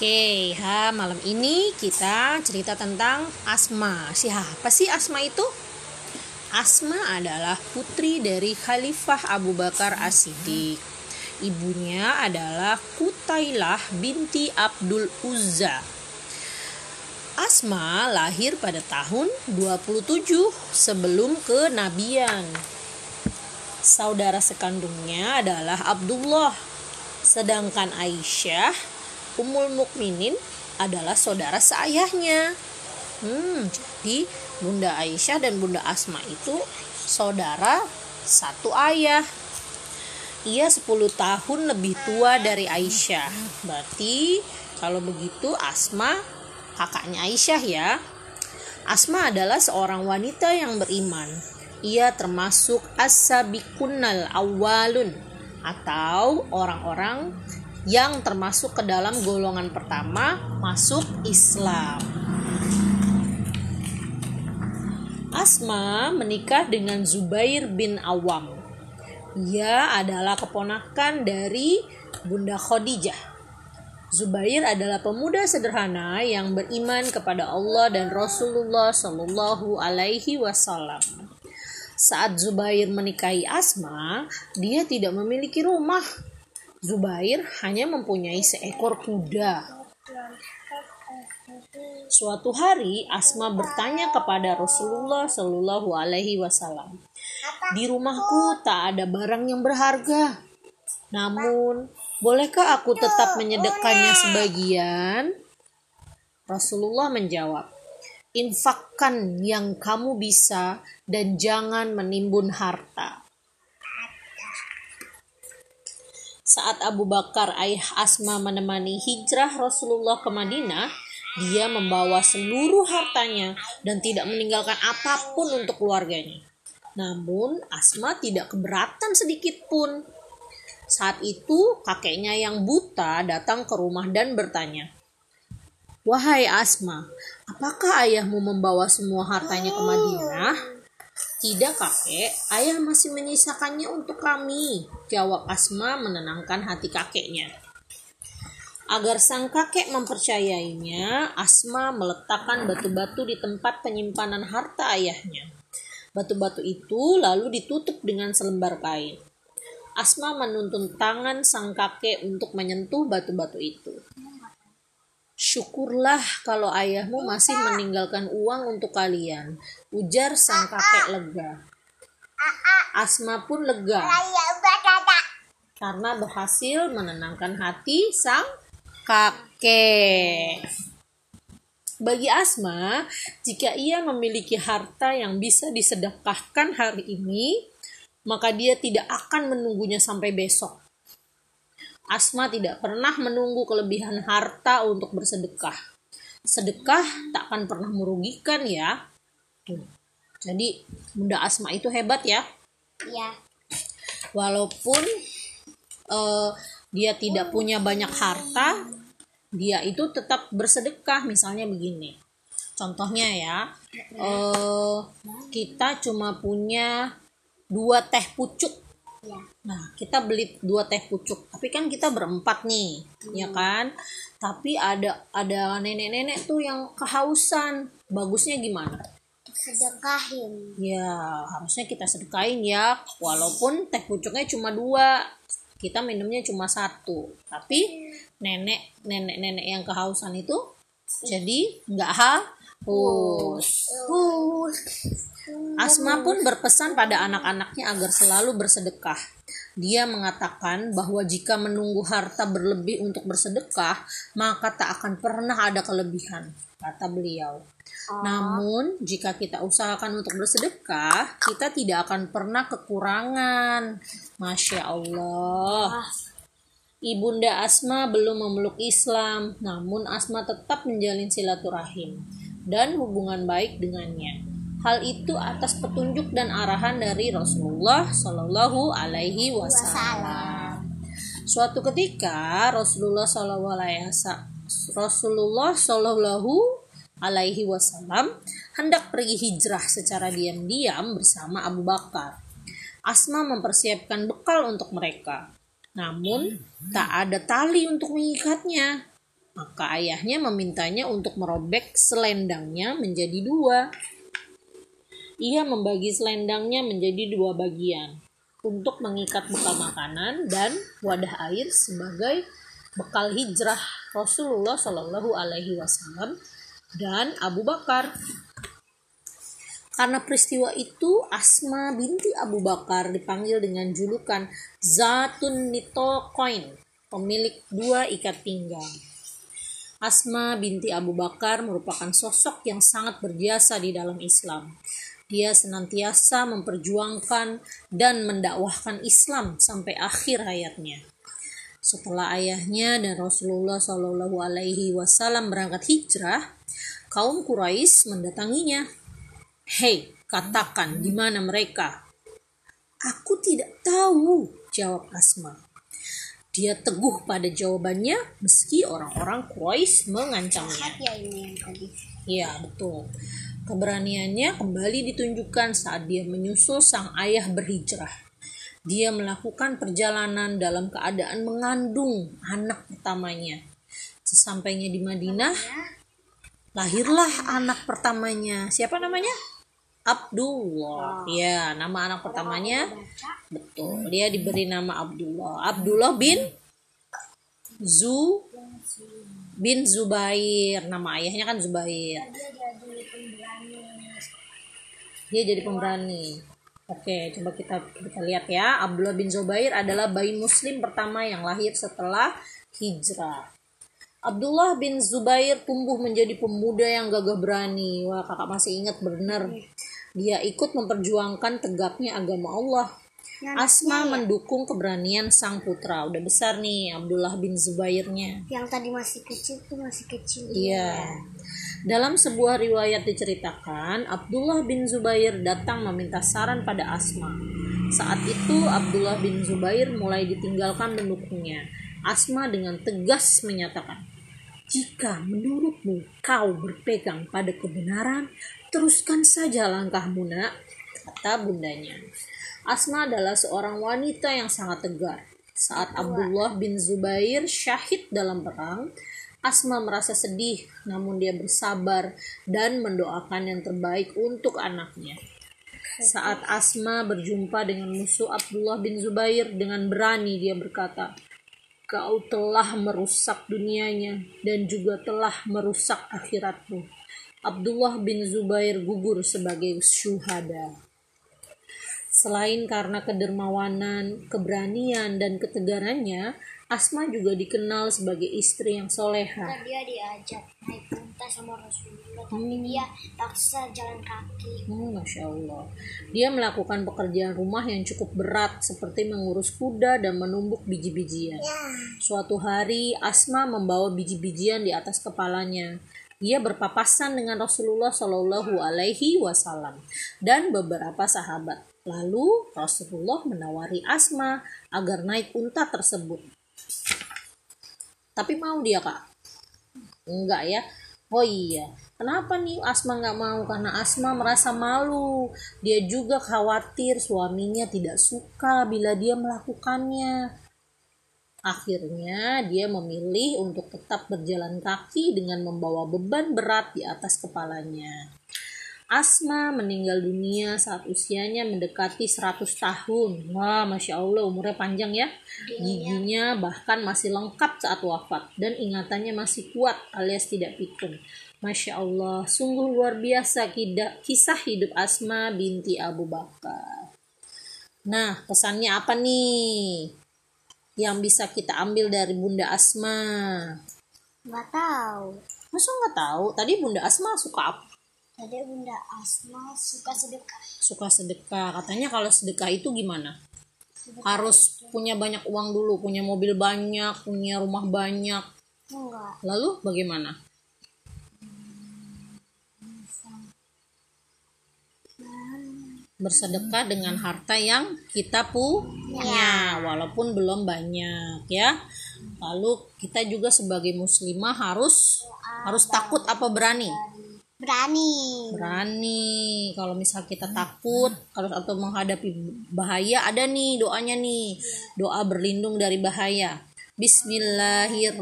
Oke, ha, malam ini kita cerita tentang Asma. Siapa sih Asma itu? Asma adalah putri dari Khalifah Abu Bakar As-Siddiq. Ibunya adalah Kutailah binti Abdul Uzza. Asma lahir pada tahun 27 sebelum kenabian. Saudara sekandungnya adalah Abdullah, sedangkan Aisyah Ummul Mukminin adalah saudara seayahnya. Hmm, jadi Bunda Aisyah dan Bunda Asma itu saudara satu ayah. Ia 10 tahun lebih tua dari Aisyah. Berarti kalau begitu Asma kakaknya Aisyah ya. Asma adalah seorang wanita yang beriman. Ia termasuk as-sabiqunal awalun atau orang-orang yang termasuk ke dalam golongan pertama masuk Islam. Asma menikah dengan Zubair bin Awam. Ia adalah keponakan dari Bunda Khadijah. Zubair adalah pemuda sederhana yang beriman kepada Allah dan Rasulullah Shallallahu Alaihi Wasallam. Saat Zubair menikahi Asma, dia tidak memiliki rumah Zubair hanya mempunyai seekor kuda. Suatu hari Asma bertanya kepada Rasulullah Shallallahu Alaihi Wasallam, di rumahku tak ada barang yang berharga. Namun, bolehkah aku tetap menyedekahnya sebagian? Rasulullah menjawab, infakkan yang kamu bisa dan jangan menimbun harta. Saat Abu Bakar ayah Asma menemani hijrah Rasulullah ke Madinah, dia membawa seluruh hartanya dan tidak meninggalkan apa pun untuk keluarganya. Namun Asma tidak keberatan sedikit pun. Saat itu kakeknya yang buta datang ke rumah dan bertanya, Wahai Asma, apakah ayahmu membawa semua hartanya ke Madinah? Tidak kakek, ayah masih menyisakannya untuk kami, jawab Asma menenangkan hati kakeknya. Agar sang kakek mempercayainya, Asma meletakkan batu-batu di tempat penyimpanan harta ayahnya. Batu-batu itu lalu ditutup dengan selembar kain. Asma menuntun tangan sang kakek untuk menyentuh batu-batu itu. Syukurlah kalau ayahmu masih meninggalkan uang untuk kalian, ujar sang kakek lega. Asma pun lega karena berhasil menenangkan hati sang kakek. Bagi Asma, jika ia memiliki harta yang bisa disedekahkan hari ini, maka dia tidak akan menunggunya sampai besok. Asma tidak pernah menunggu kelebihan harta untuk bersedekah. Sedekah tak akan pernah merugikan ya. Tuh. Jadi Bunda Asma itu hebat ya. Iya. Walaupun uh, dia tidak punya banyak harta, dia itu tetap bersedekah. Misalnya begini. Contohnya ya, uh, kita cuma punya dua teh pucuk Ya. Nah, kita beli dua teh pucuk, tapi kan kita berempat nih, hmm. ya kan? Tapi ada ada nenek-nenek tuh yang kehausan. Bagusnya gimana? Sedekahin. Ya, harusnya kita sedekahin ya, walaupun teh pucuknya cuma dua, kita minumnya cuma satu. Tapi nenek nenek nenek yang kehausan itu jadi nggak haus. Haus. Asma pun berpesan pada anak-anaknya agar selalu bersedekah. Dia mengatakan bahwa jika menunggu harta berlebih untuk bersedekah, maka tak akan pernah ada kelebihan, kata beliau. Oh. Namun, jika kita usahakan untuk bersedekah, kita tidak akan pernah kekurangan. Masya Allah. Ibunda Asma belum memeluk Islam, namun Asma tetap menjalin silaturahim dan hubungan baik dengannya. Hal itu atas petunjuk dan arahan dari Rasulullah Shallallahu Alaihi Wasallam. Suatu ketika Rasulullah Shallallahu Rasulullah Shallallahu Alaihi Wasallam hendak pergi hijrah secara diam-diam bersama Abu Bakar. Asma mempersiapkan bekal untuk mereka, namun tak ada tali untuk mengikatnya. Maka ayahnya memintanya untuk merobek selendangnya menjadi dua. Ia membagi selendangnya menjadi dua bagian untuk mengikat bekal makanan dan wadah air sebagai bekal hijrah Rasulullah Shallallahu Alaihi Wasallam dan Abu Bakar. Karena peristiwa itu, Asma binti Abu Bakar dipanggil dengan julukan Zatun Nitokoin, pemilik dua ikat pinggang. Asma binti Abu Bakar merupakan sosok yang sangat berjasa di dalam Islam. Dia senantiasa memperjuangkan dan mendakwahkan Islam sampai akhir hayatnya. Setelah ayahnya dan Rasulullah Shallallahu Alaihi Wasallam berangkat hijrah, kaum Quraisy mendatanginya Hei, katakan di mana mereka? Aku tidak tahu, jawab Asma. Dia teguh pada jawabannya meski orang-orang Quraisy mengancamnya. Ya ini yang tadi. Ya, betul. Keberaniannya kembali ditunjukkan saat dia menyusul sang ayah berhijrah. Dia melakukan perjalanan dalam keadaan mengandung anak pertamanya. Sesampainya di Madinah, lahirlah anak pertamanya. Siapa namanya? Abdullah. Ya, nama anak pertamanya betul. Dia diberi nama Abdullah. Abdullah bin Zu bin Zubair. Nama ayahnya kan Zubair. Dia jadi pemberani. Oke, coba kita kita lihat ya. Abdullah bin Zubair adalah bayi muslim pertama yang lahir setelah hijrah. Abdullah bin Zubair tumbuh menjadi pemuda yang gagah berani. Wah, kakak masih ingat benar. Dia ikut memperjuangkan tegaknya agama Allah. Asma mendukung keberanian sang putra. Udah besar nih Abdullah bin Zubairnya. Yang tadi masih kecil tuh masih kecil. Iya. Dalam sebuah riwayat diceritakan, Abdullah bin Zubair datang meminta saran pada Asma. Saat itu Abdullah bin Zubair mulai ditinggalkan pendukungnya. Asma dengan tegas menyatakan, "Jika menurutmu kau berpegang pada kebenaran, teruskan saja langkahmu, Nak," kata bundanya. Asma adalah seorang wanita yang sangat tegar. Saat Abdullah bin Zubair syahid dalam perang, Asma merasa sedih, namun dia bersabar dan mendoakan yang terbaik untuk anaknya. Saat Asma berjumpa dengan musuh Abdullah bin Zubair dengan berani dia berkata, Kau telah merusak dunianya dan juga telah merusak akhiratmu. Abdullah bin Zubair gugur sebagai syuhada. Selain karena kedermawanan, keberanian, dan ketegarannya, Asma juga dikenal sebagai istri yang soleha. Kan dia diajak naik unta sama Rasulullah, tapi dia paksa jalan kaki. Hmm, Masya Allah. Dia melakukan pekerjaan rumah yang cukup berat seperti mengurus kuda dan menumbuk biji-bijian. Suatu hari Asma membawa biji-bijian di atas kepalanya. Ia berpapasan dengan Rasulullah Shallallahu Alaihi Wasallam dan beberapa sahabat. Lalu Rasulullah menawari Asma agar naik unta tersebut. Tapi mau dia kak? Enggak ya. Oh iya, kenapa nih Asma nggak mau? Karena Asma merasa malu. Dia juga khawatir suaminya tidak suka bila dia melakukannya. Akhirnya dia memilih untuk tetap berjalan kaki dengan membawa beban berat di atas kepalanya. Asma meninggal dunia saat usianya mendekati 100 tahun. Wah, Masya Allah umurnya panjang ya. Giginya bahkan masih lengkap saat wafat dan ingatannya masih kuat alias tidak pikun. Masya Allah, sungguh luar biasa kisah hidup Asma binti Abu Bakar. Nah, pesannya apa nih? Yang bisa kita ambil dari Bunda Asma. Nggak tahu. Masa nggak tahu? Tadi Bunda Asma suka apa? Tadi Bunda Asma suka sedekah. Suka sedekah. Katanya kalau sedekah itu gimana? Sedekah Harus punya banyak uang dulu, punya mobil banyak, punya rumah banyak. enggak. Lalu bagaimana? Bersedekah dengan harta yang kita punya, walaupun belum banyak ya. Lalu kita juga sebagai muslimah harus harus takut apa berani? Berani. Berani. Kalau misal kita takut kalau atau menghadapi bahaya ada nih doanya nih. Doa berlindung dari bahaya. Bismillahirrahmanirrahim.